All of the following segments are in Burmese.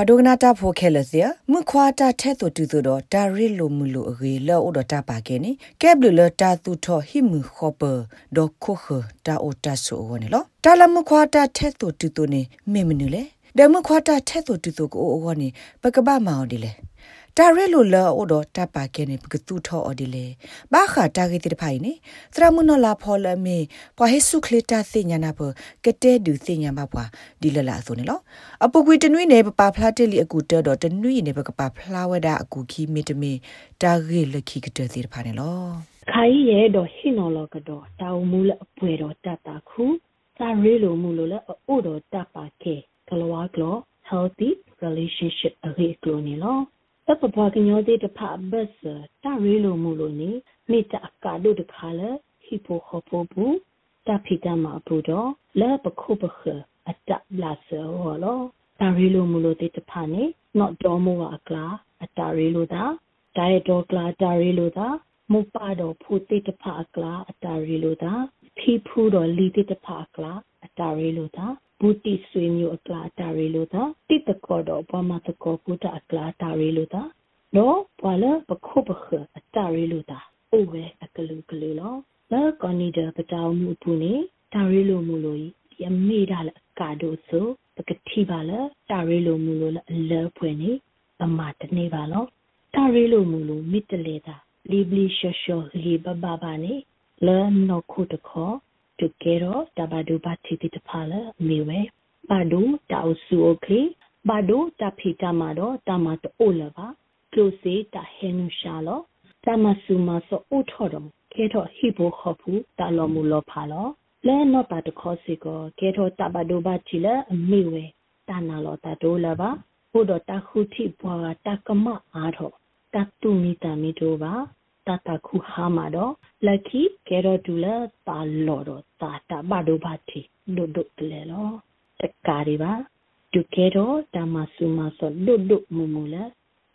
ဘာဒိုကနာတာဖိုခဲလစီမခွာတာထဲတူတူတော့ဒါရီလိုမူလိုအေလောအိုဒတာပါကဲနေကဲဘလူလတာတူထောဟိမခောပဒေါခိုခတာအိုတာဆိုဝနေလောတာလမခွာတာထဲတူတူတူနေမေမနူလေဒမခွာတာထဲတူတူကိုအိုဝနေပကပမောင်ဒီလေ တာရဲလိုလာအိုဒတာပါကဲနေပကတူထောအော်ဒီလေဘာခတာဂေတိတဖိုင်နေသရမနလာဖော်လမေပွာဟေဆုခလတာသိညာနာဘကတဲ့ဒူသိညာမပွာဒီလလာဆိုနေလောအပုကွေတနွေနေပပဖလာတက်လီအကူတဲတော့တနွေနေပကပဖလာဝဒအကူခီမီတမီတာဂေလခိကတဲ့သိတဖာနေလောခိုင်ရဲ့တော့ဟိနော်လောကတော့တောင်မူလအပွဲတော့တတ်တာခုစာရဲလိုမူလို့လဲအို့တော့တတ်ပါကဲကလောကလော healthy relationship အရေးကလို့နေလော ပပပွားကညောတဲ့တဖဘတ်တာရီလိုမူလို့နေမိတအကာတို့တခါလဲဟီပိုခပိုဘူးတာဖီတမအပူတော့လဲပခုပခအတလာဆောဟောလောတာရီလိုမူလို့တဲ့တဖနေ not တော်မူအကလာအတာရီလိုတာဒါရတော်ကလာတာရီလိုတာမူပါတော့ဖူတဲ့တဖအကလာအတာရီလိုတာဖီဖူတော့လီတဲ့တဖအကလာအတာရီလိုတာ ဘူတီဆွေမျိုးအကလာတာရီလို့တာတိတကောတော့ဘမတကောကုတာအကလာတာရီလို့တာနော်ဘာလဲပခုပခအတာရီလို့တာအိုဝဲအကလူကလူလောလာကောနီဒပတောင်မှုပူနေတာရီလို့မူလို့ဒီအမေဒါလကာဒိုဆိုပကတိပါလားတာရီလို့မူလို့အလဲဖွင့်နေအမတနေပါလောတာရီလို့မူလို့မိတလေတာလီဘလီရှောရှောလီဘဘဘာနေလဲနောခုတခေါ် တုကေရောတဘဒုပါတိတိတဖာလမေဝဲဘာဒုတောက်ဆူအိုကေဘာဒုတဖိတမတော့တမတအိုလပါကလုစေတဟေနုရှာလောတမဆူမဆောအိုထော်တော့ကဲတော့ဟိဘိုခဖူတာလောမူလောဖာလောလဲနော့ပါတခေါ်စီကိုကဲတော့တဘဒုပါချီလအမေဝဲတနာလောတတိုးလပါဟိုတော့တခုတိဘွာတာကမအားတော့တတုမီတမီတို့ပါ တတခုဟာမှာတော့လက်ခီကဲတော့တူလာတာလော်တော့တာတာဘာဒိုဘာတီဒုဒုလေလောတကာရီပါဒုကဲတော့တမဆူမဆောဒုဒုမူမူလာ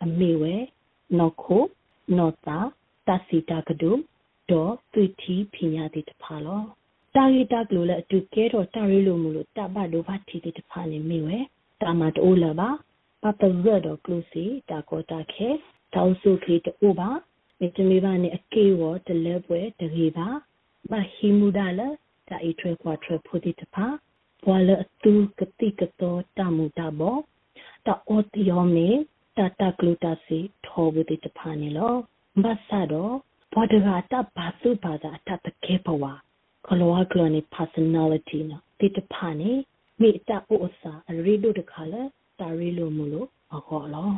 အမေဝဲနော်ခိုနော်တာတစီတာကဒုဒေါ်သွီတီဖညာတိတဖာလောတာရီတာကလိုလဲအတူကဲတော့တာရီလိုမူလို့တဘဒိုဘာတီတိတဖာနေမိဝဲတာမတိုးလာပါပပရတော့ကလုစီတာကောတာခဲတောက်စုခေတူပါ မေတမေပါနဲ့အကေဝတလဲပွဲတရေပါမဟီမူဒါလာတာအထွေခွာထွေဖို့တိတဖာဘွာလအတူကတိကတော်တမှုတဘောတာအောတီယောမေတာတာကလူတာစီထောဘူးတိတဖာနေလောမဆာတော့ဘောဒဂါတာဘာစုဘာသာတတကေပဝါကလောကလနေ personality နော်တိတဖာနေမိတာအိုအစာအရီဒိုတခါလဲတာရီလိုမလို့အခေါ်လော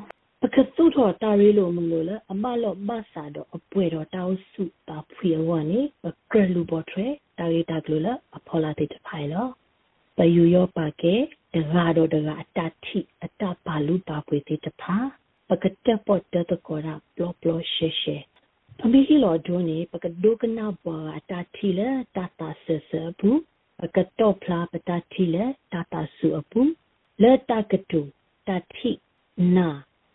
ပကစုထောတာရီလိုမလို့လေအမလော့မဆာတော့အပွဲတော့တောက်စုတာဖွေဝနေကရလူဘောထွဲတာရီတာကလိုလေအဖော်လာတဲ့ဖိုင်လောပယူရောပါကေတဂါတော့တဂါအတတိအတပါလူပါပွေတဲ့တဖာပကတက်ပေါ်တတကောရာပလောပလောရှေရှေပမေဟီလောဒိုနေပကဒုကနာဘွာအတတိလေတတာဆဆဘူးပကတော့ဖလာပတတိလေတတာဆူအပူလေတကတူတတိနာ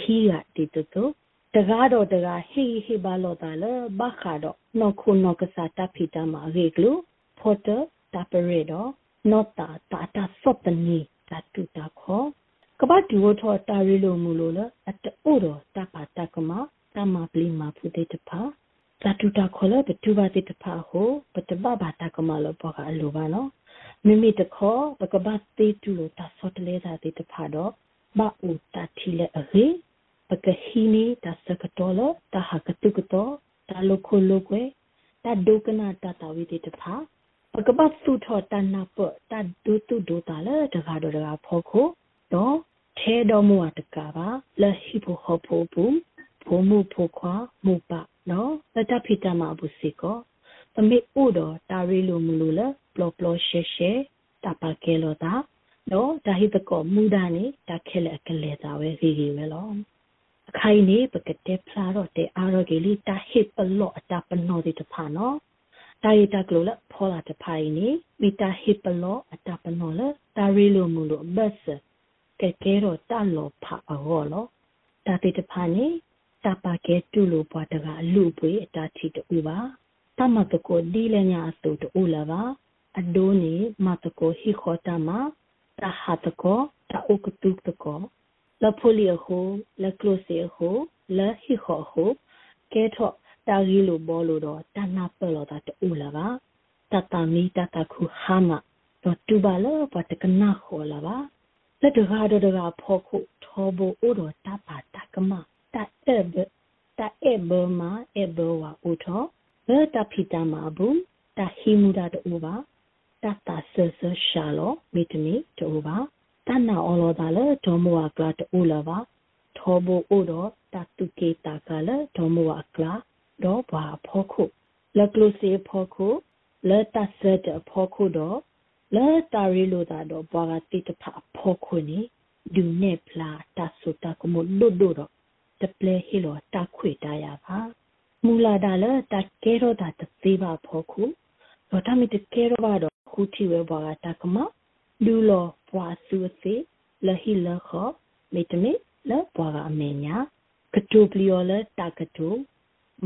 စူညာတောင်းမောကိုကိုတော့တနာလောတာလေတကားတော့တကားဖို့ခုလဲတပါတော်တော့တာအမှုယိုယိုဖို့ဘူးပကဟိတကောဟိခောမူဒါဒီတုတုမခါတော့ဖိုဟိခောအေတပေါ်တော့ဆတ်ကလိုစီတာရီတာကလိုခီရတီတတတကားတော့တကားဟေးဟေးဘာလို့တာလဲဘခါတော့နော်ခုနော်ကစားတဖိတမှာရေကလို့ဖော်တတပရေတော့နော်တာတာတာစော့တနီတတူတာခေါ်ကပတ်ဒီဝထောတာရီလိုမူလို့လအတူတော့တပါတကမတမပလီမာဖူတဲ့တဖာတတူတာခေါ်လဲဘတူပါတဲ့တဖာဟိုပတပဘာတကမလို့ပေါ်ကအလိုပါနော်မိမိတခေါ်ပကပတ်သေးတူလို့တဆော့တလဲတာတဲ့တဖာတော့မအူတတိလေအေပကဟီ နီတစကတော်လတဟကတုကတော်တလခုလုကွယ်တဒုကနာတတဝိတေတဖာပကပတ်စုထောတနာပတဒုတုဒုတလတကားတော်တကားဖောခုတော့ထဲတော်မူအတကာပါလဟိဖို့ဟောဖို့ဘူးဖို့မှုဖို့ခွာမှုပနော်တတဖိတမဘူးစီကောပမေဥတော်တာရီလိုမူလို့လပလောပလောရှေရှေတပါကဲလို့တာနော်ဒါဟိတကောမူဒါနေတာခဲလေကလေတာဝဲစီကြီးပဲလော အခိုင်နေပကတဲ့ဖလာတော့တဲ့အာရဂေလီတာဟိပလောအတာပနောဒီတဖာနော်တာရီတာကလိုလဖောလာတဖိုင်နေမီတာဟိပလောအတာပနောလတာရီလိုမူလို့ဘတ်စကဲကဲတော့တလောဖာအောလောတာတိတဖာနေတာပါကဲတူလိုပွားတကအလူပွေအတာချီတူပါတမတကိုဒီလညာအတူတူလာပါအဒိုနေမတကိုဟိခောတမတာဟာတကိုတာအုကတုတကို လဖိုလီဟိုလကလိုစီဟိုလဟိခောဟိုကဲထော့တာရီလိုဘောလို့တော့တနာပလောတာတူလာပါတတမီတတခုဟာမတော့တူပါလောပတကနာခေါ်လာပါလက်တကားတကားဖောခုထောဘိုအိုတော်တပါတကမတအဲဘတအဲဘမအဲဘဝအိုထောဘတဖိတမဘူးတဟိမူဒတူပါတတဆဆရှာလောမိ တမီတူပါတနာအော်လောတာလေဒေါ်မဝကလာတူလာပါထောဘိုအိုတော်တတုကေတာကလေဒေါ်မဝကလာတော့ဘာဖောခုလက်ကလုစီဖောခုလက်တဆတ်ဖောခုတော့လက်တာရီလိုတာတော့ဘာကတိတဖဖောခုနေဒူနေဖလာတဆုတာကမလို့ဒိုတော့တပလေဟီလိုတခွေတရပါမူလာဒါလတကဲရောတာတသေးပါဖောခုတော့တမီတကဲရောပါတော့ခုတီဝဲဘာကတကမဒူလော ပွာဆူစီလဟီလခောမေတမေလပွာကအမေညာကတူပလီယောလတကတူ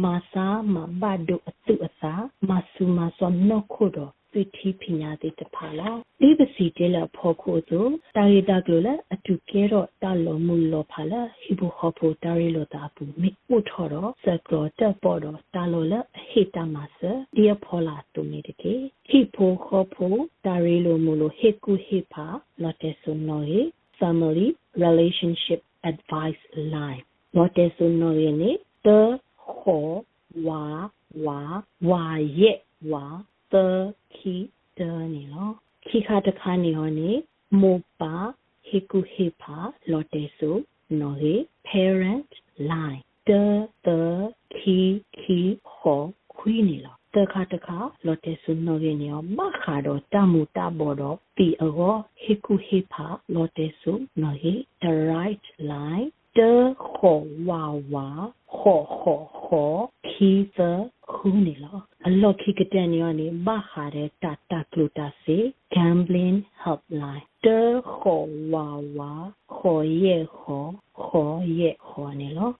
မာစာမဘဒုအတုအစာမဆူမစောနော့ခုတော့ သိတိပညာတိတဖာလာဒီပစီတဲလဖို့ခုဆိုတာရီတာကလိုလအတူကဲတော့တလုံးမူလောဖာလာဟိဘဟဖို့တာရီလောတာပူမိဥထော်တော့စကရောတက်ပေါ်တော့တာလောလဟိတမဆဒီအဖောလာတူနေတကေဟိဖို့ခဖို့တာရီလိုမူလိုဟိကုဟိဖာလော်တေဆုနော်ဟိ family relationship advice line လော်တေဆုနော်ယနေတခောဝါဝါဝါရဲ့ဝါ သခီတနေလောခိခါတခါနေဟောနေမောပါဟေကုဟေဖာလော်တေဆိုနော်ဟေ parent line တတခီခီဟောခွီးနေလောတခါတခါလော်တေဆုနော်ရေနေရောမခါတော့တမှုတဘောတော့တီအောဟေကုဟေဖာလော်တေဆုနော်ဟေ the right line တခောဝါဝါခောခောခောခီသခုနေလော အလော့ခိကတဲ့နေရနေဘာဟာတဲ့တတကလူတာစေ gambling helpline တခောဝါဝါခောရဲ့ခောခောရဲ့ခောနေလော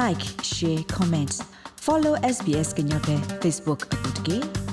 like share comments follow SBS ကညတဲ့ Facebook အပုတ်ကေ